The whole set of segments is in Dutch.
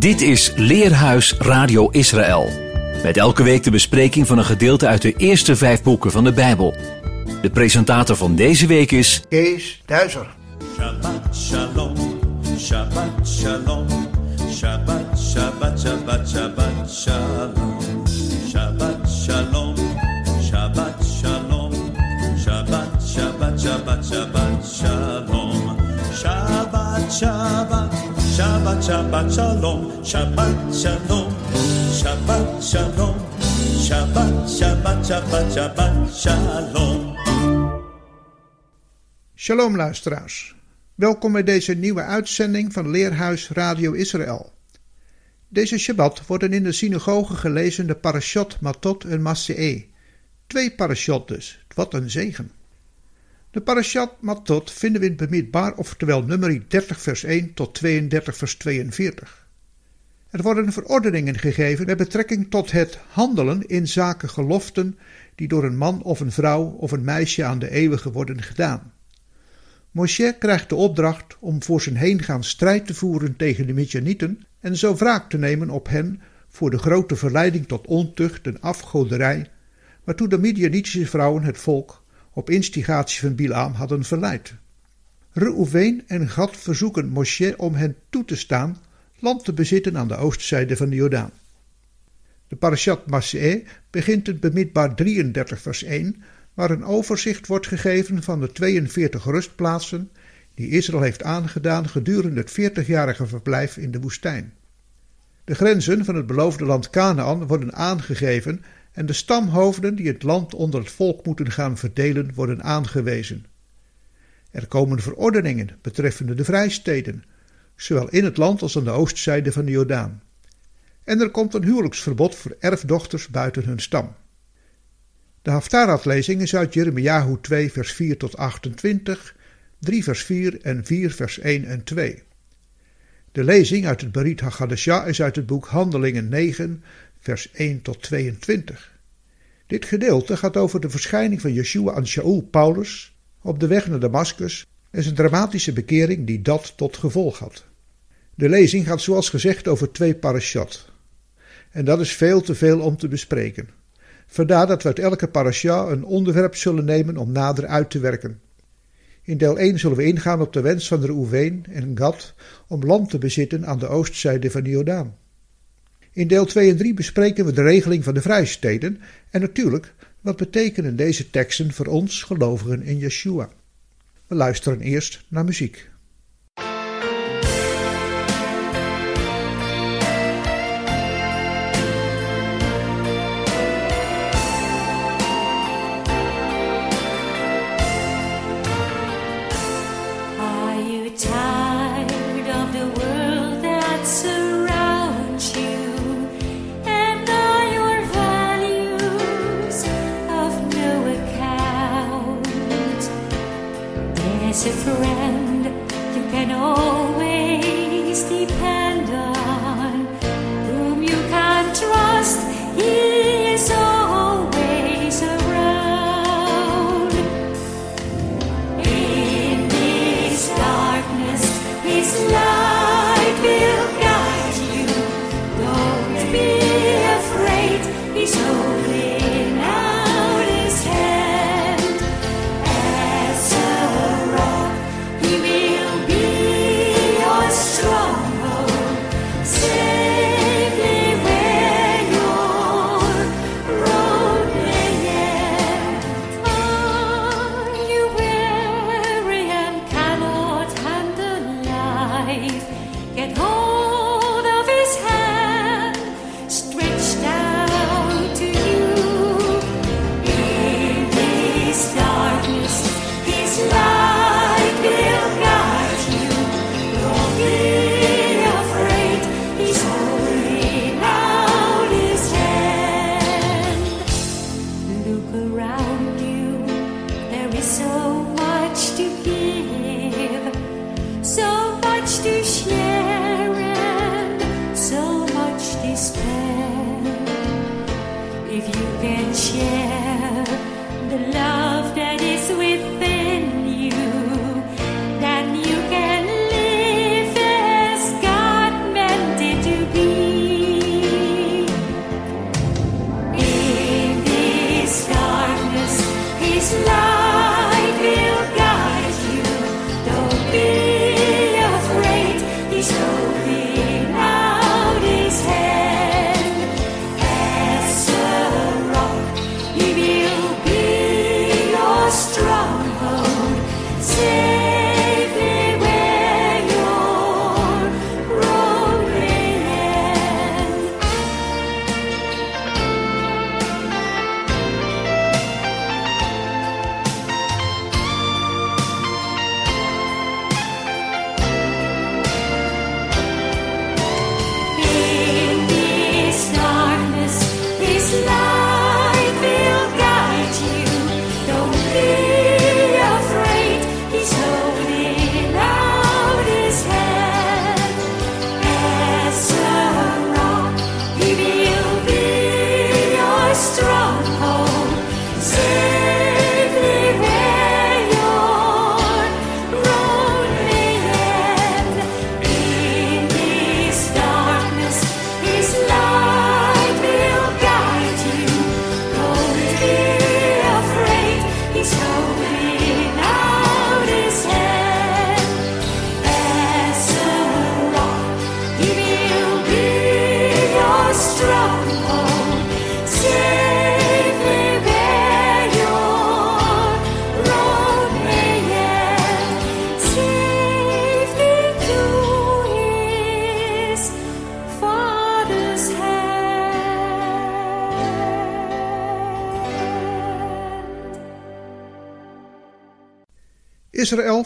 Dit is Leerhuis Radio Israël. Met elke week de bespreking van een gedeelte uit de eerste vijf boeken van de Bijbel. De presentator van deze week is Kees Duizer. Shabbat shalom, Shabbat shalom, Shabbat Shabbat Shabbat Shabbat shalom, Shabbat shalom, Shabbat shalom, Shabbat shalom, Shabbat Shabbat Shabbat Shabbat shalom. Shalom luisteraars. Welkom bij deze nieuwe uitzending van Leerhuis Radio Israël. Deze Shabbat worden in de synagoge gelezen de parashot Matot en Massee. Twee parashot dus, wat een zegen. De parashat Matot vinden we in Bemidbar, oftewel nummer 30 vers 1 tot 32 vers 42. Er worden verordeningen gegeven met betrekking tot het handelen in zaken geloften die door een man of een vrouw of een meisje aan de eeuwige worden gedaan. Moshe krijgt de opdracht om voor zijn heengaan strijd te voeren tegen de Midjanieten en zo wraak te nemen op hen voor de grote verleiding tot ontucht en afgoderij, waartoe de Midjanitische vrouwen het volk op instigatie van Bilaam hadden verleid. Reuven en Gad verzoeken Moshe om hen toe te staan land te bezitten aan de oostzijde van de Jordaan. De parashat Massee begint in bemidbaar 33 vers 1 waar een overzicht wordt gegeven van de 42 rustplaatsen die Israël heeft aangedaan gedurende het 40-jarige verblijf in de woestijn. De grenzen van het beloofde land Canaan worden aangegeven en de stamhoofden die het land onder het volk moeten gaan verdelen worden aangewezen. Er komen verordeningen betreffende de vrijsteden, zowel in het land als aan de oostzijde van de Jordaan. En er komt een huwelijksverbod voor erfdochters buiten hun stam. De Haftarat-lezing is uit Jeremiahu 2 vers 4 tot 28, 3 vers 4 en 4 vers 1 en 2. De lezing uit het Berit HaGadashah is uit het boek Handelingen 9 vers 1 tot 22. Dit gedeelte gaat over de verschijning van Yeshua aan Shaul Paulus op de weg naar Damascus en zijn dramatische bekering die dat tot gevolg had. De lezing gaat zoals gezegd over twee parashat. En dat is veel te veel om te bespreken. Vandaar dat we uit elke parasha een onderwerp zullen nemen om nader uit te werken. In deel 1 zullen we ingaan op de wens van Reuven en Gad om land te bezitten aan de oostzijde van de Jordaan. In deel 2 en 3 bespreken we de regeling van de vrijsteden en natuurlijk wat betekenen deze teksten voor ons gelovigen in Yeshua. We luisteren eerst naar muziek.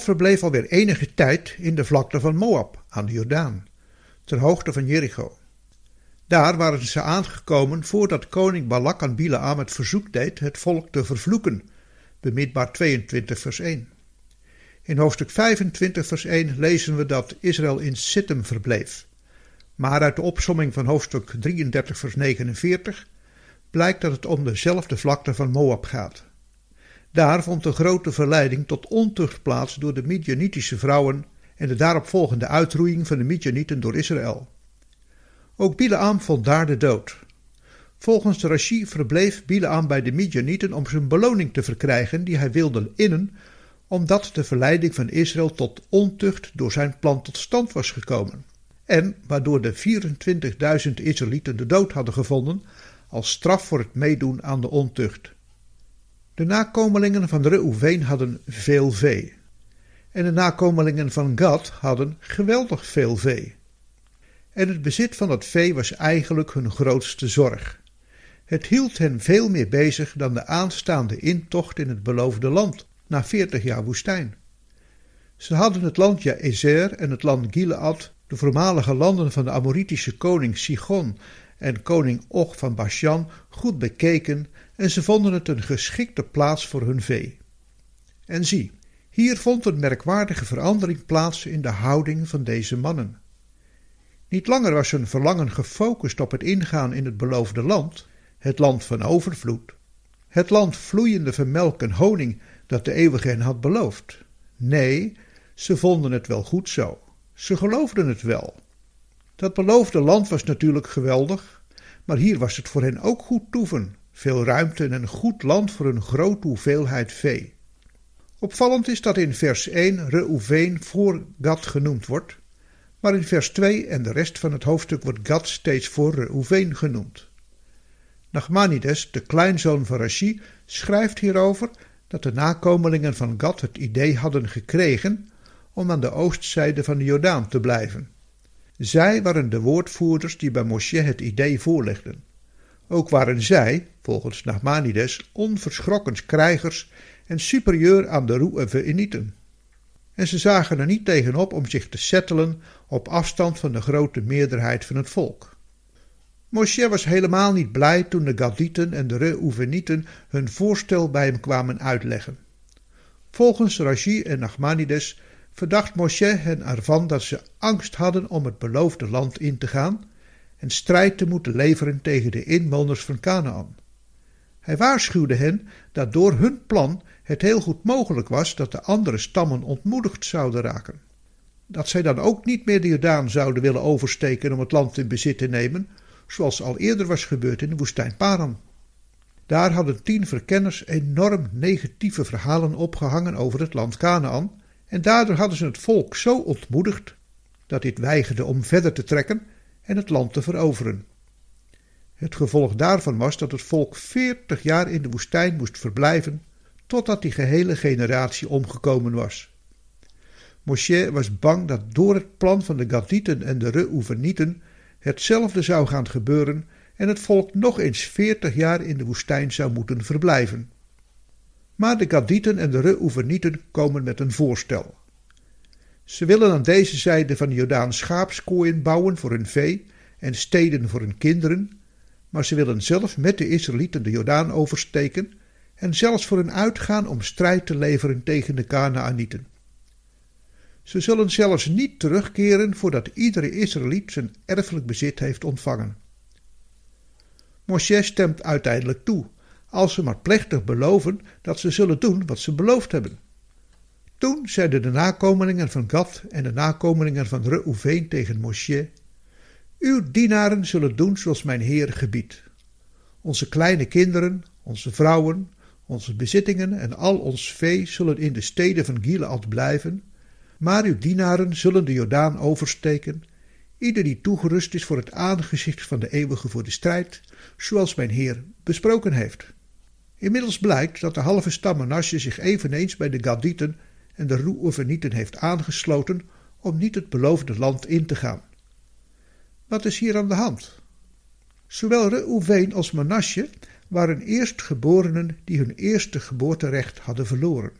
Verbleef alweer enige tijd in de vlakte van Moab aan de Jordaan, ter hoogte van Jericho. Daar waren ze aangekomen voordat koning Balak aan Bileam het verzoek deed het volk te vervloeken, bemidbaar 22 vers 1. In hoofdstuk 25 vers 1 lezen we dat Israël in Sittim verbleef. Maar uit de opsomming van hoofdstuk 33 vers 49 blijkt dat het om dezelfde vlakte van Moab gaat. Daar vond de grote verleiding tot ontucht plaats door de Midianitische vrouwen en de daaropvolgende uitroeiing van de Midianieten door Israël. Ook Bileam vond daar de dood. Volgens Rashi verbleef Bileam bij de Midianieten om zijn beloning te verkrijgen die hij wilde innen, omdat de verleiding van Israël tot ontucht door zijn plan tot stand was gekomen. En waardoor de 24.000 Israëlieten de dood hadden gevonden als straf voor het meedoen aan de ontucht. De nakomelingen van Reuven hadden veel vee. En de nakomelingen van Gad hadden geweldig veel vee. En het bezit van dat vee was eigenlijk hun grootste zorg. Het hield hen veel meer bezig dan de aanstaande intocht in het beloofde land, na veertig jaar woestijn. Ze hadden het land Jaezer en het land Gilead, de voormalige landen van de Amoritische koning Sigon en koning Og van Bashan, goed bekeken en ze vonden het een geschikte plaats voor hun vee. En zie, hier vond een merkwaardige verandering plaats in de houding van deze mannen. Niet langer was hun verlangen gefocust op het ingaan in het beloofde land, het land van overvloed, het land vloeiende van melk en honing dat de eeuwige hen had beloofd. Nee, ze vonden het wel goed zo. Ze geloofden het wel. Dat beloofde land was natuurlijk geweldig, maar hier was het voor hen ook goed toeven, veel ruimte en een goed land voor een grote hoeveelheid vee. Opvallend is dat in vers 1 Reuven voor Gad genoemd wordt, maar in vers 2 en de rest van het hoofdstuk wordt Gad steeds voor Reuven genoemd. Nachmanides, de kleinzoon van Rashi, schrijft hierover dat de nakomelingen van Gad het idee hadden gekregen om aan de oostzijde van de Jordaan te blijven. Zij waren de woordvoerders die bij Mosje het idee voorlegden. Ook waren zij, volgens Nachmanides, onverschrokken krijgers en superieur aan de Roeveninieten. En ze zagen er niet tegenop om zich te settelen op afstand van de grote meerderheid van het volk. Moshe was helemaal niet blij toen de Gadieten en de Reuvenieten hun voorstel bij hem kwamen uitleggen. Volgens Rashi en Nachmanides verdacht Moshe hen ervan dat ze angst hadden om het beloofde land in te gaan en strijd te moeten leveren tegen de inwoners van Canaan. Hij waarschuwde hen dat door hun plan het heel goed mogelijk was dat de andere stammen ontmoedigd zouden raken. Dat zij dan ook niet meer de Jordaan zouden willen oversteken om het land in bezit te nemen, zoals al eerder was gebeurd in de woestijn Paran. Daar hadden tien verkenners enorm negatieve verhalen opgehangen over het land Canaan, en daardoor hadden ze het volk zo ontmoedigd dat dit weigerde om verder te trekken en het land te veroveren. Het gevolg daarvan was dat het volk veertig jaar in de woestijn moest verblijven, totdat die gehele generatie omgekomen was. Moshe was bang dat door het plan van de Gadieten en de Reuvenieten hetzelfde zou gaan gebeuren en het volk nog eens veertig jaar in de woestijn zou moeten verblijven. Maar de Gadieten en de Reuvenieten komen met een voorstel. Ze willen aan deze zijde van de Jordaan schaapskooien bouwen voor hun vee en steden voor hun kinderen, maar ze willen zelf met de Israëlieten de Jordaan oversteken en zelfs voor hen uitgaan om strijd te leveren tegen de Kanaanieten. Ze zullen zelfs niet terugkeren voordat iedere Israëliet zijn erfelijk bezit heeft ontvangen. Moshe stemt uiteindelijk toe, als ze maar plechtig beloven dat ze zullen doen wat ze beloofd hebben. Toen zeiden de nakomelingen van Gad en de nakomelingen van Reuveen tegen Moshe: Uw dienaren zullen doen zoals mijn Heer gebiedt. Onze kleine kinderen, onze vrouwen, onze bezittingen en al ons vee zullen in de steden van Gilead blijven, maar uw dienaren zullen de Jordaan oversteken, ieder die toegerust is voor het aangezicht van de eeuwige voor de strijd, zoals mijn Heer besproken heeft. Inmiddels blijkt dat de halve stam Manasse zich eveneens bij de Gadieten en de Roevenieten heeft aangesloten om niet het beloofde land in te gaan. Wat is hier aan de hand? Zowel Reuveen als Manasse waren eerstgeborenen die hun eerste geboorterecht hadden verloren.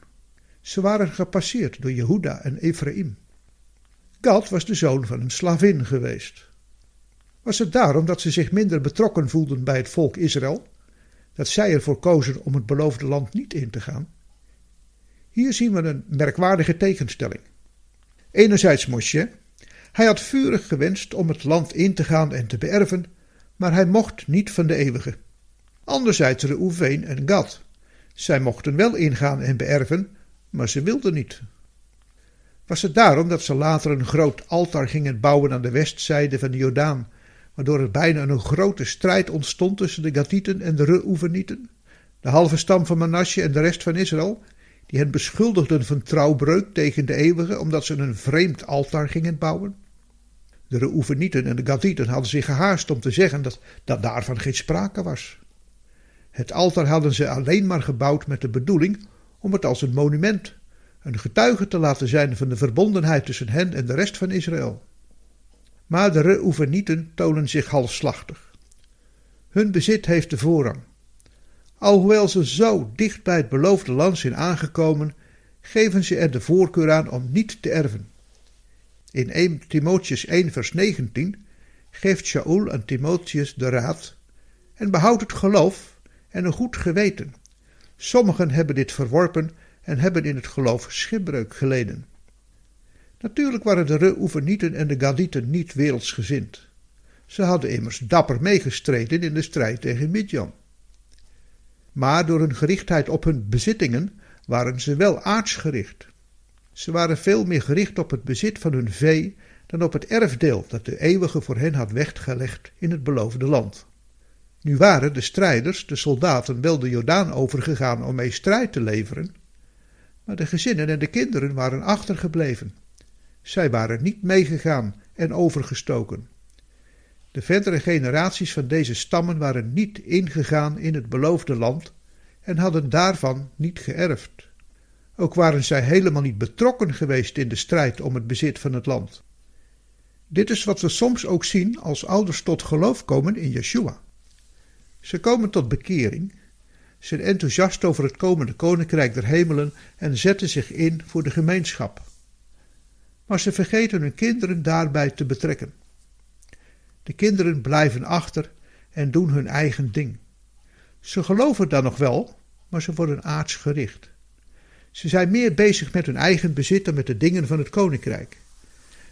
Ze waren gepasseerd door Jehuda en Ephraim. Gad was de zoon van een slavin geweest. Was het daarom dat ze zich minder betrokken voelden bij het volk Israël, dat zij ervoor kozen om het beloofde land niet in te gaan? Hier zien we een merkwaardige tegenstelling. Enerzijds Mosje, hij had vurig gewenst om het land in te gaan en te beërven, maar hij mocht niet van de eeuwige. Anderzijds Reuven en Gad. Zij mochten wel ingaan en beërven, maar ze wilden niet. Was het daarom dat ze later een groot altaar gingen bouwen aan de westzijde van de Jordaan, waardoor er bijna een grote strijd ontstond tussen de Gatieten en de Reuvenieten, de halve stam van Manasse en de rest van Israël, die hen beschuldigden van trouwbreuk tegen de eeuwige omdat ze een vreemd altaar gingen bouwen? De Reuvenieten en de Gadieten hadden zich gehaast om te zeggen dat, dat daarvan geen sprake was. Het altaar hadden ze alleen maar gebouwd met de bedoeling om het als een monument, een getuige te laten zijn van de verbondenheid tussen hen en de rest van Israël. Maar de Reuvenieten tonen zich halfslachtig. Hun bezit heeft de voorrang. Alhoewel ze zo dicht bij het beloofde land zijn aangekomen, geven ze er de voorkeur aan om niet te erven. In 1 Timotheus 1 vers 19 geeft Shaul aan Timotheus de raad en behoud het geloof en een goed geweten. Sommigen hebben dit verworpen en hebben in het geloof schipbreuk geleden. Natuurlijk waren de Reuvenieten en de Gadieten niet wereldsgezind. Ze hadden immers dapper meegestreden in de strijd tegen Midjan. Maar door hun gerichtheid op hun bezittingen waren ze wel aardsgericht. Ze waren veel meer gericht op het bezit van hun vee dan op het erfdeel dat de eeuwige voor hen had weggelegd in het beloofde land. Nu waren de strijders, de soldaten, wel de Jordaan overgegaan om mee strijd te leveren, maar de gezinnen en de kinderen waren achtergebleven. Zij waren niet meegegaan en overgestoken. De verdere generaties van deze stammen waren niet ingegaan in het beloofde land en hadden daarvan niet geërfd. Ook waren zij helemaal niet betrokken geweest in de strijd om het bezit van het land. Dit is wat we soms ook zien als ouders tot geloof komen in Yeshua. Ze komen tot bekering, zijn enthousiast over het komende koninkrijk der hemelen en zetten zich in voor de gemeenschap. Maar ze vergeten hun kinderen daarbij te betrekken. De kinderen blijven achter en doen hun eigen ding. Ze geloven dan nog wel, maar ze worden aardsgericht. Ze zijn meer bezig met hun eigen bezit dan met de dingen van het koninkrijk.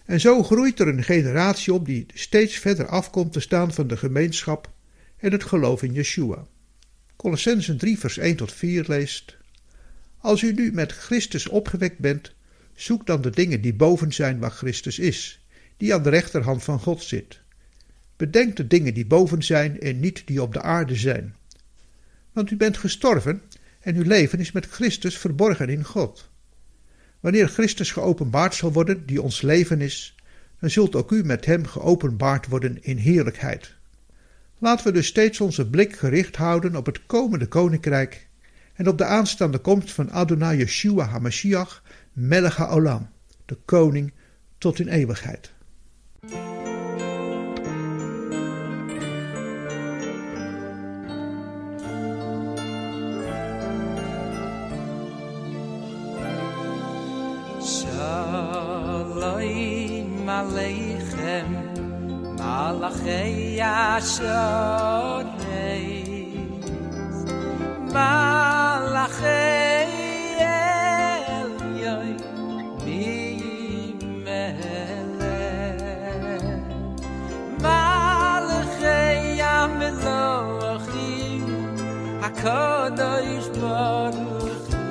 En zo groeit er een generatie op die steeds verder afkomt te staan van de gemeenschap en het geloof in Yeshua. Colossensen 3 vers 1 tot 4 leest Als u nu met Christus opgewekt bent, zoek dan de dingen die boven zijn waar Christus is, die aan de rechterhand van God zit. Bedenk de dingen die boven zijn en niet die op de aarde zijn. Want u bent gestorven en uw leven is met Christus verborgen in God. Wanneer Christus geopenbaard zal worden, die ons leven is, dan zult ook u met hem geopenbaard worden in heerlijkheid. Laten we dus steeds onze blik gericht houden op het komende koninkrijk en op de aanstaande komst van Adonai Yeshua HaMashiach, Melech HaOlam, de koning tot in eeuwigheid. shoneis malachei el yoi mi mele malachei am lochim hakodosh baruch hu.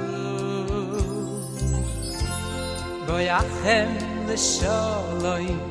Goyachem le shalom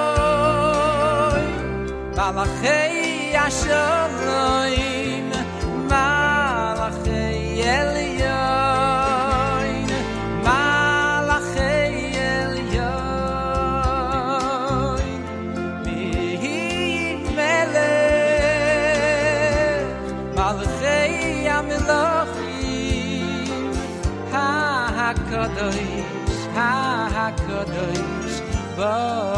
Malachei Yashonoim Malachei Elyon Malachei Elyon. Mi Melech Malachei Yamilochim Ha-ha-kodosh Ha-ha-kodosh ba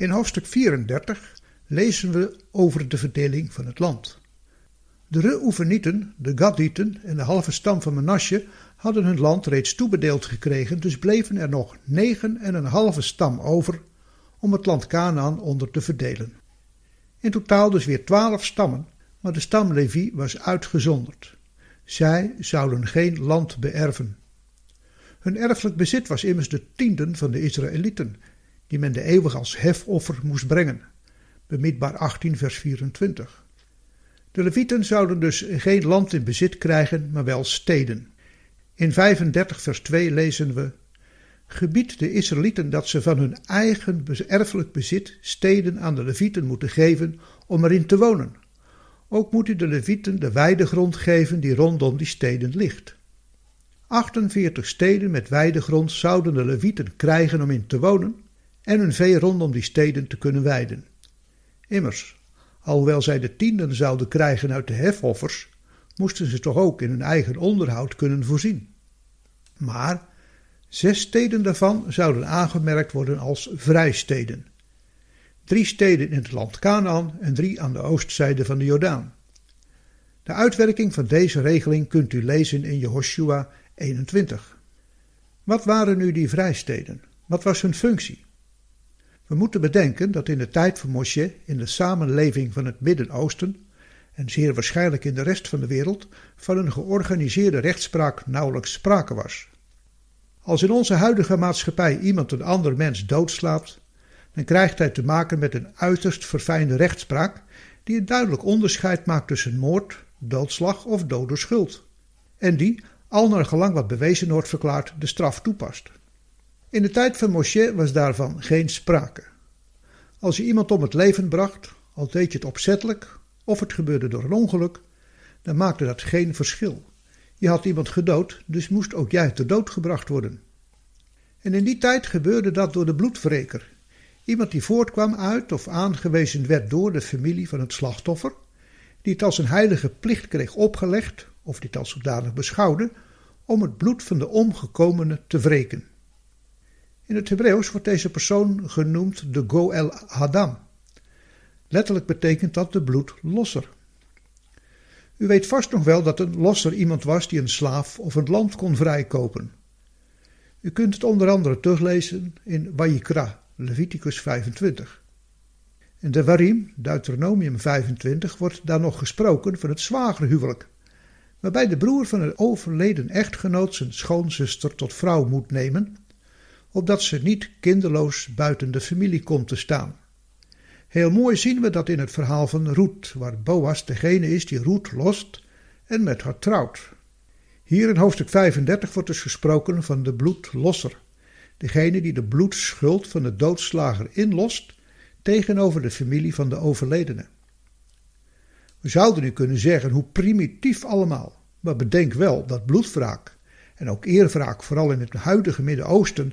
In hoofdstuk 34 lezen we over de verdeling van het land. De Reoefenieten, de Gadieten en de halve stam van Menasje hadden hun land reeds toebedeeld gekregen, dus bleven er nog negen en een halve stam over om het land Canaan onder te verdelen. In totaal dus weer twaalf stammen, maar de stam Levi was uitgezonderd. Zij zouden geen land beërven. Hun erfelijk bezit was immers de tienden van de Israëlieten, die men de eeuwig als hefoffer moest brengen. Bemidbaar 18 vers 24. De Levieten zouden dus geen land in bezit krijgen, maar wel steden. In 35 vers 2 lezen we Gebied de Israëlieten dat ze van hun eigen erfelijk bezit steden aan de Levieten moeten geven om erin te wonen. Ook moet u de Levieten de weidegrond geven die rondom die steden ligt. 48 steden met weidegrond zouden de Levieten krijgen om in te wonen en hun vee rondom die steden te kunnen weiden. Immers, alhoewel zij de tienden zouden krijgen uit de hefoffers, moesten ze toch ook in hun eigen onderhoud kunnen voorzien. Maar zes steden daarvan zouden aangemerkt worden als vrijsteden. Drie steden in het land Canaan en drie aan de oostzijde van de Jordaan. De uitwerking van deze regeling kunt u lezen in Jehoshua 21. Wat waren nu die vrijsteden? Wat was hun functie? We moeten bedenken dat in de tijd van Moshe in de samenleving van het Midden-Oosten en zeer waarschijnlijk in de rest van de wereld, van een georganiseerde rechtspraak nauwelijks sprake was. Als in onze huidige maatschappij iemand een ander mens doodslaat, dan krijgt hij te maken met een uiterst verfijnde rechtspraak die een duidelijk onderscheid maakt tussen moord, doodslag of door schuld, en die, al naar gelang wat bewezen wordt verklaard, de straf toepast. In de tijd van Moshe was daarvan geen sprake. Als je iemand om het leven bracht, al deed je het opzettelijk of het gebeurde door een ongeluk, dan maakte dat geen verschil. Je had iemand gedood, dus moest ook jij ter dood gebracht worden. En in die tijd gebeurde dat door de bloedwreker, iemand die voortkwam uit of aangewezen werd door de familie van het slachtoffer, die het als een heilige plicht kreeg opgelegd, of dit als zodanig beschouwde, om het bloed van de omgekomene te wreken. In het Hebreeuws wordt deze persoon genoemd de Goel Hadam. Letterlijk betekent dat de bloedlosser. U weet vast nog wel dat een losser iemand was die een slaaf of een land kon vrijkopen. U kunt het onder andere teruglezen in Vayikra, Leviticus 25. In de Warim, Deuteronomium 25, wordt daar nog gesproken van het zwagerhuwelijk, waarbij de broer van een overleden echtgenoot zijn schoonzuster tot vrouw moet nemen, opdat ze niet kinderloos buiten de familie komt te staan. Heel mooi zien we dat in het verhaal van Ruth, waar Boas degene is die Ruth lost en met haar trouwt. Hier in hoofdstuk 35 wordt dus gesproken van de bloedlosser, degene die de bloedschuld van de doodslager inlost tegenover de familie van de overledene. We zouden nu kunnen zeggen hoe primitief allemaal, maar bedenk wel dat bloedwraak en ook eerwraak vooral in het huidige Midden-Oosten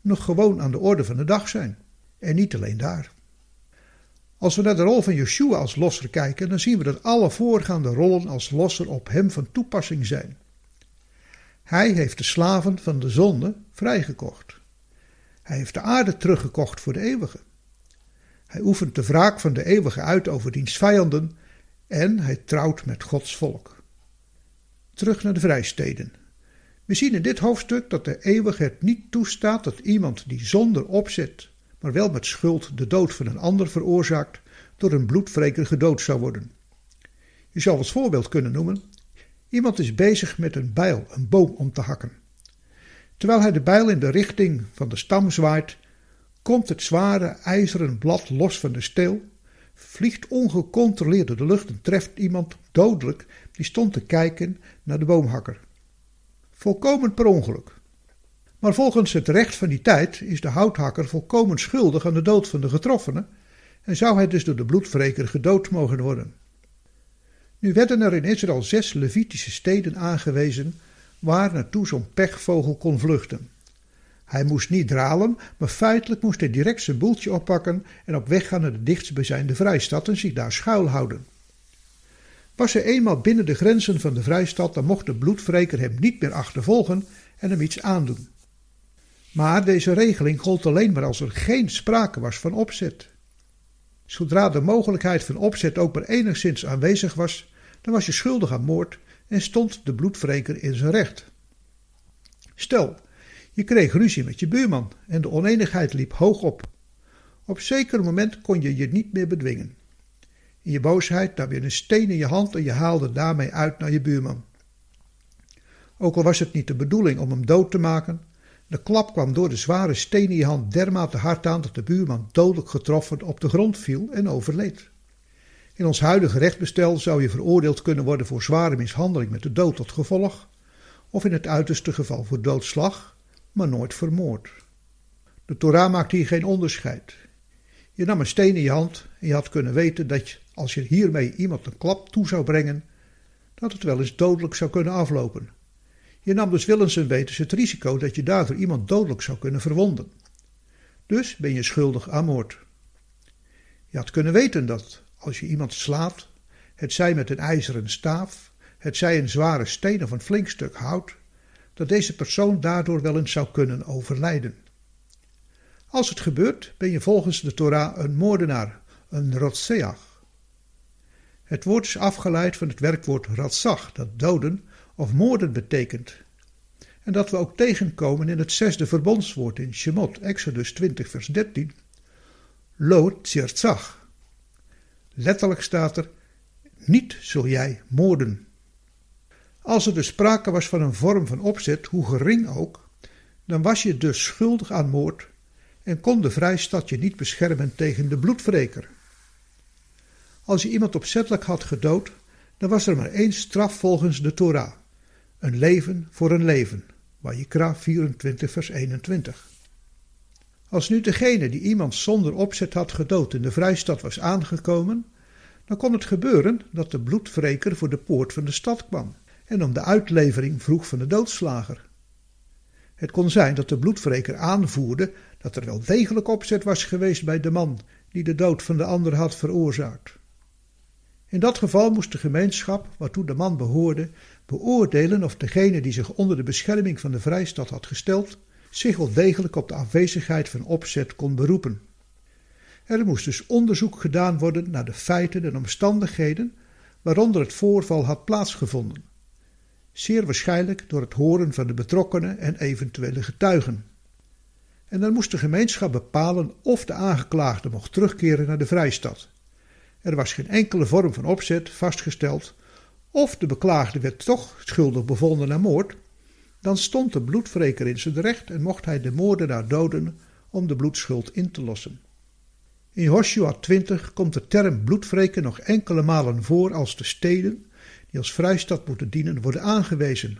nog gewoon aan de orde van de dag zijn. En niet alleen daar. Als we naar de rol van Yeshua als losser kijken, dan zien we dat alle voorgaande rollen als losser op hem van toepassing zijn. Hij heeft de slaven van de zonde vrijgekocht. Hij heeft de aarde teruggekocht voor de eeuwige. Hij oefent de wraak van de eeuwige uit over diens vijanden en hij trouwt met Gods volk. Terug naar de vrijsteden. We zien in dit hoofdstuk dat de eeuwige het niet toestaat dat iemand die zonder opzet, maar wel met schuld de dood van een ander veroorzaakt, door een bloedwreker gedood zou worden. Je zou als voorbeeld kunnen noemen: iemand is bezig met een bijl een boom om te hakken. Terwijl hij de bijl in de richting van de stam zwaait, komt het zware ijzeren blad los van de steel, vliegt ongecontroleerd door de lucht en treft iemand dodelijk die stond te kijken naar de boomhakker. Volkomen per ongeluk. Maar volgens het recht van die tijd is de houthakker volkomen schuldig aan de dood van de getroffene en zou hij dus door de bloedwreker gedood mogen worden. Nu werden er in Israël zes Levitische steden aangewezen waar naartoe zo'n pechvogel kon vluchten. Hij moest niet dralen, maar feitelijk moest hij direct zijn boeltje oppakken en op weg gaan naar de dichtstbijzijnde vrijstad en zich daar schuilhouden. Was hij eenmaal binnen de grenzen van de vrijstad, dan mocht de bloedwreker hem niet meer achtervolgen en hem iets aandoen. Maar deze regeling gold alleen maar als er geen sprake was van opzet. Zodra de mogelijkheid van opzet ook maar enigszins aanwezig was, dan was je schuldig aan moord en stond de bloedwreker in zijn recht. Stel, je kreeg ruzie met je buurman en de oneenigheid liep hoog op. Op zeker moment kon je je niet meer bedwingen. In je boosheid nam je een steen in je hand en je haalde daarmee uit naar je buurman. Ook al was het niet de bedoeling om hem dood te maken, de klap kwam door de zware steen in je hand dermate hard aan dat de buurman dodelijk getroffen op de grond viel en overleed. In ons huidige rechtsbestel zou je veroordeeld kunnen worden voor zware mishandeling met de dood tot gevolg, of in het uiterste geval voor doodslag, maar nooit vermoord. De Torah maakt hier geen onderscheid. Je nam een steen in je hand en je had kunnen weten dat je, als je hiermee iemand een klap toe zou brengen, dat het wel eens dodelijk zou kunnen aflopen. Je nam dus willens en wetens het risico dat je daardoor iemand dodelijk zou kunnen verwonden. Dus ben je schuldig aan moord. Je had kunnen weten dat als je iemand slaat, het zij met een ijzeren staaf, het zij een zware steen of een flink stuk hout, dat deze persoon daardoor wel eens zou kunnen overlijden. Als het gebeurt, ben je volgens de Torah een moordenaar, een rotseach. Het woord is afgeleid van het werkwoord ratzach, dat doden of moorden betekent. En dat we ook tegenkomen in het zesde verbondswoord in Shemot, Exodus 20, vers 13. Lo tzirtzach. Letterlijk staat er: niet zul jij moorden. Als er dus sprake was van een vorm van opzet, hoe gering ook, dan was je dus schuldig aan moord en kon de vrijstad je niet beschermen tegen de bloedwreker. Als je iemand opzettelijk had gedood, dan was er maar één straf volgens de Torah: een leven voor een leven. Wajikra 24, vers 21. Als nu degene die iemand zonder opzet had gedood in de vrijstad was aangekomen, dan kon het gebeuren dat de bloedwreker voor de poort van de stad kwam en om de uitlevering vroeg van de doodslager. Het kon zijn dat de bloedwreker aanvoerde dat er wel degelijk opzet was geweest bij de man die de dood van de ander had veroorzaakt. In dat geval moest de gemeenschap, waartoe de man behoorde, beoordelen of degene die zich onder de bescherming van de vrijstad had gesteld, zich wel degelijk op de afwezigheid van opzet kon beroepen. Er moest dus onderzoek gedaan worden naar de feiten en omstandigheden waaronder het voorval had plaatsgevonden, zeer waarschijnlijk door het horen van de betrokkenen en eventuele getuigen. En dan moest de gemeenschap bepalen of de aangeklaagde mocht terugkeren naar de vrijstad. Er was geen enkele vorm van opzet vastgesteld, of de beklaagde werd toch schuldig bevonden aan moord, dan stond de bloedwreker in zijn recht en mocht hij de moordenaar doden om de bloedschuld in te lossen. In Joshua 20 komt de term bloedwreker nog enkele malen voor als de steden die als vrijstad moeten dienen worden aangewezen.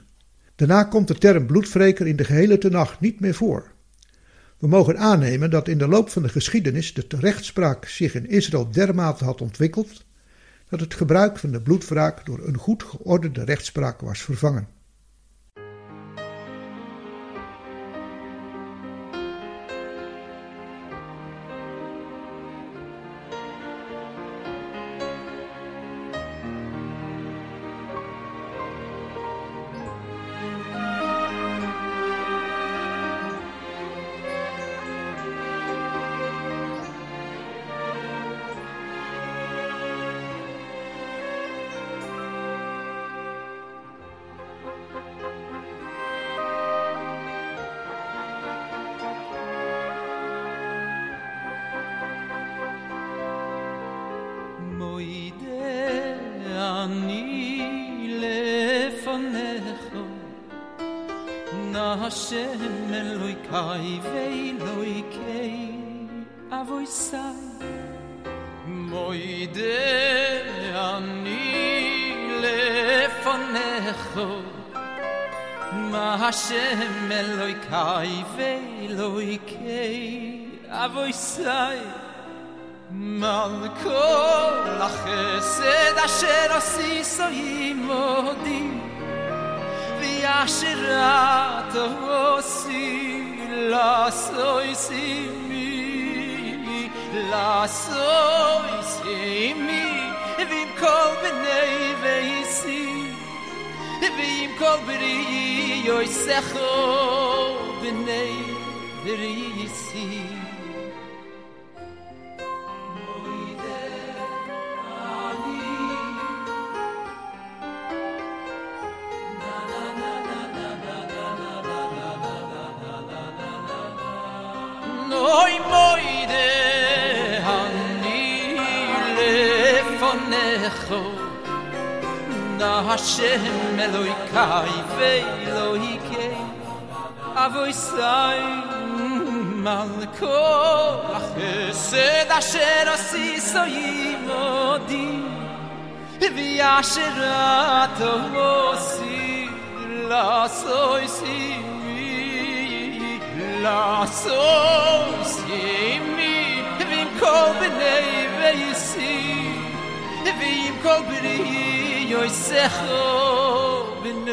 Daarna komt de term bloedwreker in de gehele tenacht niet meer voor. We mogen aannemen dat in de loop van de geschiedenis de rechtspraak zich in Israël dermate had ontwikkeld dat het gebruik van de bloedwraak door een goed geordende rechtspraak was vervangen. Hashem Eloi kai ve kei. Avoi sai Mal kol hachesed Asher osi soi modi Vi asherat osi La soi si mi La soi si mi Vim kol benei veis Hebeym kobri yoy יוי סחו בני nei יסי Noi na hashem meloy kai veloy ke avoy sai mal ko se da shero si so i modi vi asherato si la soy si mi la soy si mi vim kol ve veisi vim kol benei yoy secho bin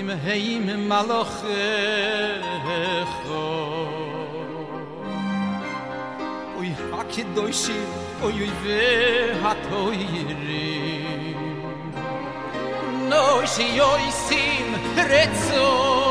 im heim maloch oy hak doishi oy oy ve hat oyri no oy sim retzo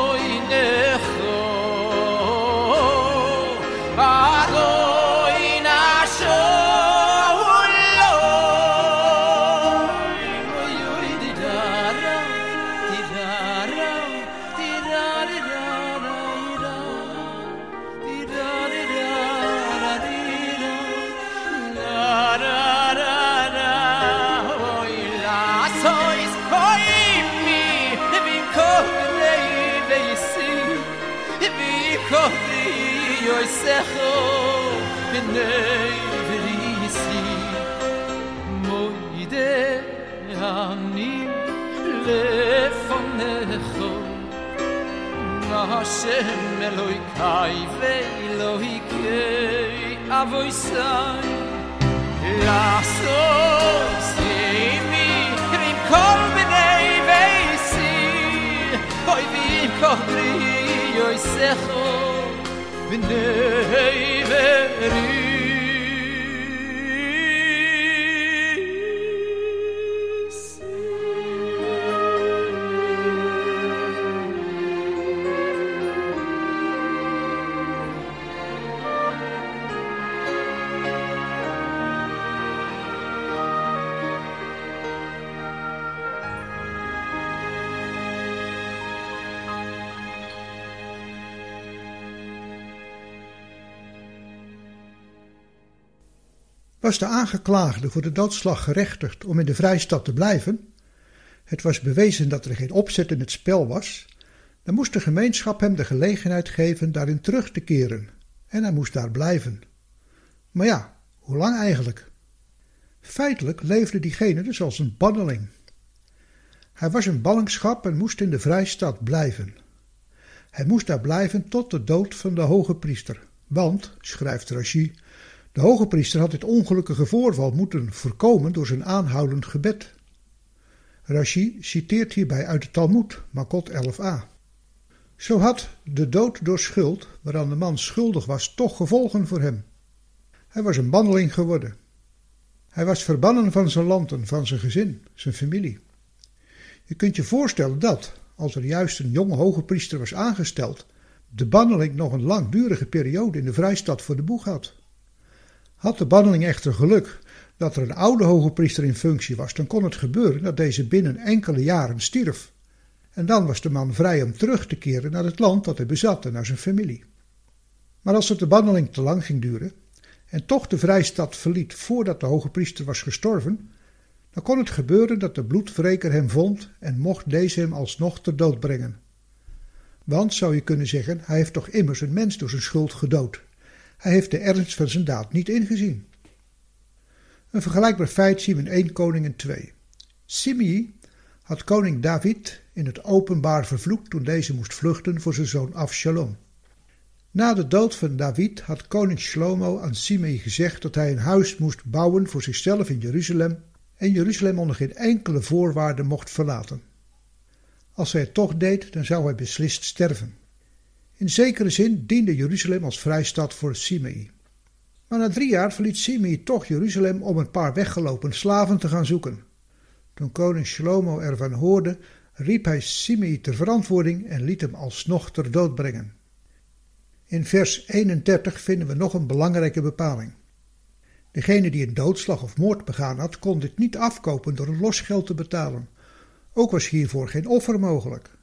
kohri yoy secho bnei verisi moide ani le fone kho na hashem eloy kai ve eloy kai avoy sai la so sei mi krim kol Bnei ve si oy vi kodri yoy sekh sevine hey verir Was de aangeklaagde voor de doodslag gerechtigd om in de vrijstad te blijven? Het was bewezen dat er geen opzet in het spel was. Dan moest de gemeenschap hem de gelegenheid geven daarin terug te keren en hij moest daar blijven. Maar ja, hoe lang eigenlijk? Feitelijk leefde diegene dus als een banneling. Hij was in ballingschap en moest in de vrijstad blijven. Hij moest daar blijven tot de dood van de hoge priester. Want, schrijft Rashi, de hoge priester had dit ongelukkige voorval moeten voorkomen door zijn aanhoudend gebed. Rashi citeert hierbij uit de Talmud, Makot 11a. Zo had de dood door schuld, waaraan de man schuldig was, toch gevolgen voor hem. Hij was een banneling geworden. Hij was verbannen van zijn land en van zijn gezin, zijn familie. Je kunt je voorstellen dat, als er juist een jonge hoge priester was aangesteld, de banneling nog een langdurige periode in de vrijstad voor de boeg had. Had de banneling echter geluk dat er een oude hoge priester in functie was, dan kon het gebeuren dat deze binnen enkele jaren stierf. En dan was de man vrij om terug te keren naar het land dat hij bezat en naar zijn familie. Maar als het de banneling te lang ging duren en toch de vrijstad verliet voordat de hoge priester was gestorven, dan kon het gebeuren dat de bloedwreker hem vond en mocht deze hem alsnog ter dood brengen. Want, zou je kunnen zeggen, hij heeft toch immers een mens door zijn schuld gedood. Hij heeft de ernst van zijn daad niet ingezien. Een vergelijkbaar feit zien we in 1 Koningen 2. Simei had koning David in het openbaar vervloekt toen deze moest vluchten voor zijn zoon Afshalom. Na de dood van David had koning Shlomo aan Simei gezegd dat hij een huis moest bouwen voor zichzelf in Jeruzalem en Jeruzalem onder geen enkele voorwaarde mocht verlaten. Als hij het toch deed, dan zou hij beslist sterven. In zekere zin diende Jeruzalem als vrijstad voor Simei. Maar na drie jaar verliet Simei toch Jeruzalem om een paar weggelopen slaven te gaan zoeken. Toen koning Shlomo ervan hoorde, riep hij Simei ter verantwoording en liet hem alsnog ter dood brengen. In vers 31 vinden we nog een belangrijke bepaling. Degene die een doodslag of moord begaan had, kon dit niet afkopen door een losgeld te betalen. Ook was hiervoor geen offer mogelijk.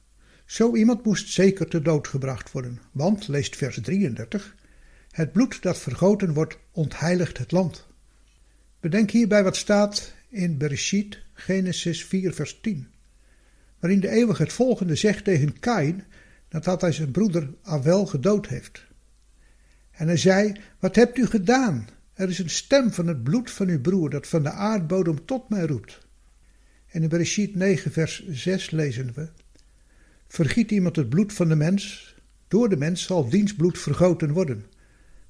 Zo iemand moest zeker te dood gebracht worden, want, leest vers 33, het bloed dat vergoten wordt ontheiligt het land. Bedenk hierbij wat staat in Bereshit, Genesis 4 vers 10, waarin de eeuwige het volgende zegt tegen Kain, nadat hij zijn broeder Abel gedood heeft. En hij zei, wat hebt u gedaan? Er is een stem van het bloed van uw broer dat van de aardbodem tot mij roept. En in Bereshit 9 vers 6 lezen we, Vergiet iemand het bloed van de mens, door de mens zal diens bloed vergoten worden,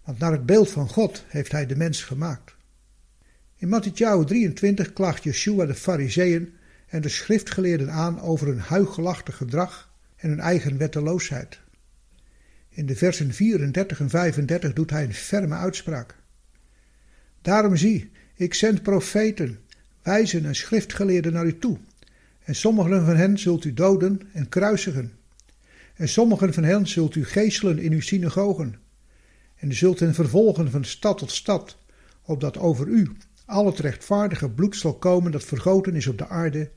want naar het beeld van God heeft hij de mens gemaakt. In Matthäus 23 klaagt Yeshua de fariseeën en de schriftgeleerden aan over hun huichelachtig gedrag en hun eigen wetteloosheid. In de versen 34 en 35 doet hij een ferme uitspraak. Daarom zie, ik zend profeten, wijzen en schriftgeleerden naar u toe. En sommigen van hen zult u doden en kruisigen. En sommigen van hen zult u geeselen in uw synagogen. En u zult hen vervolgen van stad tot stad, opdat over u al het rechtvaardige bloed zal komen dat vergoten is op de aarde,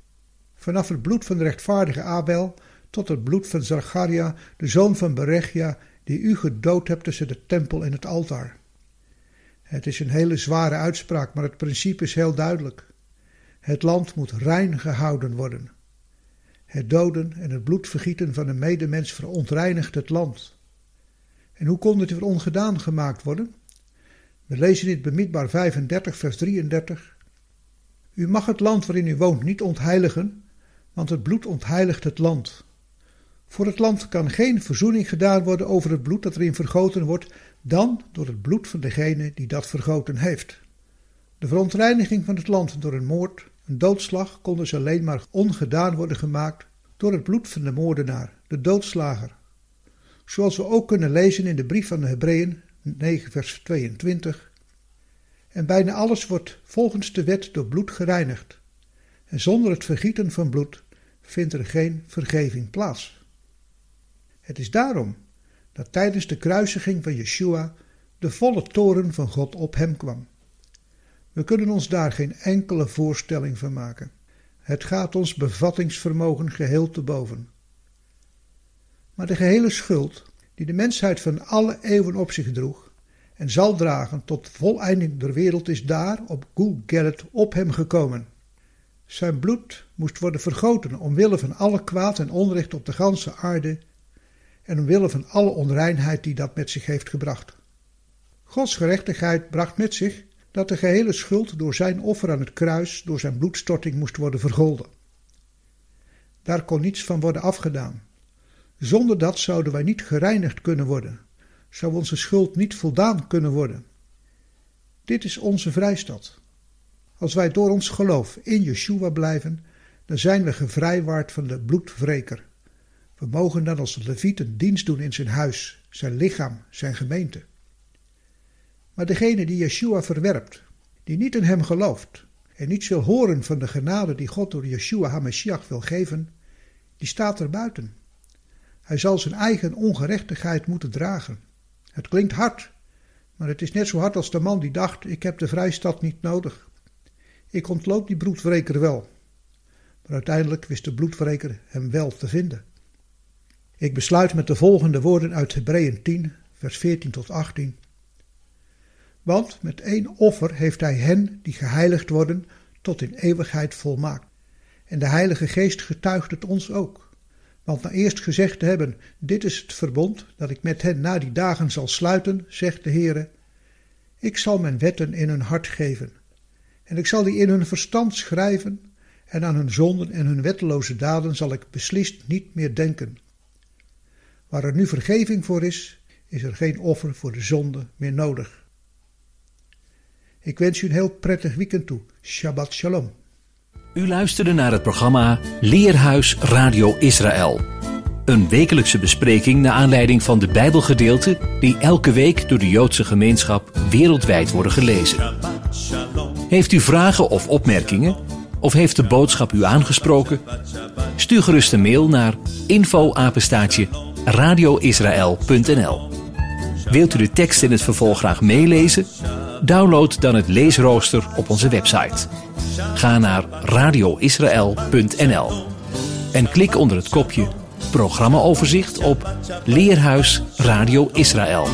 vanaf het bloed van de rechtvaardige Abel tot het bloed van Zacharia, de zoon van Berechia, die u gedood hebt tussen de tempel en het altaar. Het is een hele zware uitspraak, maar het principe is heel duidelijk. Het land moet rein gehouden worden. Het doden en het bloedvergieten van een medemens verontreinigt het land. En hoe kon dit weer ongedaan gemaakt worden? We lezen in het bemiddbaar 35, vers 33. U mag het land waarin u woont niet ontheiligen, want het bloed ontheiligt het land. Voor het land kan geen verzoening gedaan worden over het bloed dat erin vergoten wordt, dan door het bloed van degene die dat vergoten heeft. De verontreiniging van het land door een moord, een doodslag, kon dus alleen maar ongedaan worden gemaakt door het bloed van de moordenaar, de doodslager. Zoals we ook kunnen lezen in de brief van de Hebreeën 9 vers 22. En bijna alles wordt volgens de wet door bloed gereinigd. En zonder het vergieten van bloed vindt er geen vergeving plaats. Het is daarom dat tijdens de kruisiging van Yeshua de volle toren van God op hem kwam. We kunnen ons daar geen enkele voorstelling van maken. Het gaat ons bevattingsvermogen geheel te boven. Maar de gehele schuld die de mensheid van alle eeuwen op zich droeg en zal dragen tot voleinding der wereld is daar op Gulgeret op hem gekomen. Zijn bloed moest worden vergoten omwille van alle kwaad en onrecht op de ganse aarde en omwille van alle onreinheid die dat met zich heeft gebracht. Gods gerechtigheid bracht met zich dat de gehele schuld door zijn offer aan het kruis, door zijn bloedstorting moest worden vergolden. Daar kon niets van worden afgedaan. Zonder dat zouden wij niet gereinigd kunnen worden, zou onze schuld niet voldaan kunnen worden. Dit is onze vrijstad. Als wij door ons geloof in Yeshua blijven, dan zijn we gevrijwaard van de bloedwreker. We mogen dan als leviet een dienst doen in zijn huis, zijn lichaam, zijn gemeente. Maar degene die Yeshua verwerpt, die niet in hem gelooft en niet wil horen van de genade die God door Yeshua HaMashiach wil geven, die staat er buiten. Hij zal zijn eigen ongerechtigheid moeten dragen. Het klinkt hard, maar het is net zo hard als de man die dacht: ik heb de vrijstad niet nodig. Ik ontloop die bloedwreker wel. Maar uiteindelijk wist de bloedwreker hem wel te vinden. Ik besluit met de volgende woorden uit Hebreeën 10, vers 14 tot 18. Want met één offer heeft hij hen die geheiligd worden tot in eeuwigheid volmaakt. En de Heilige Geest getuigt het ons ook. Want na eerst gezegd te hebben, dit is het verbond dat ik met hen na die dagen zal sluiten, zegt de Heere, ik zal mijn wetten in hun hart geven, en ik zal die in hun verstand schrijven, en aan hun zonden en hun wetteloze daden zal ik beslist niet meer denken. Waar er nu vergeving voor is, is er geen offer voor de zonde meer nodig. Ik wens u een heel prettig weekend toe. Shabbat shalom. U luisterde naar het programma Leerhuis Radio Israël. Een wekelijkse bespreking naar aanleiding van de Bijbelgedeelten die elke week door de Joodse gemeenschap wereldwijd worden gelezen. Heeft u vragen of opmerkingen? Of heeft de boodschap u aangesproken? Stuur gerust een mail naar info-apenstaatje radioisrael.nl Wilt u de tekst in het vervolg graag meelezen? Download dan het leesrooster op onze website. Ga naar radioisrael.nl en klik onder het kopje Programmaoverzicht op Leerhuis Radio Israël.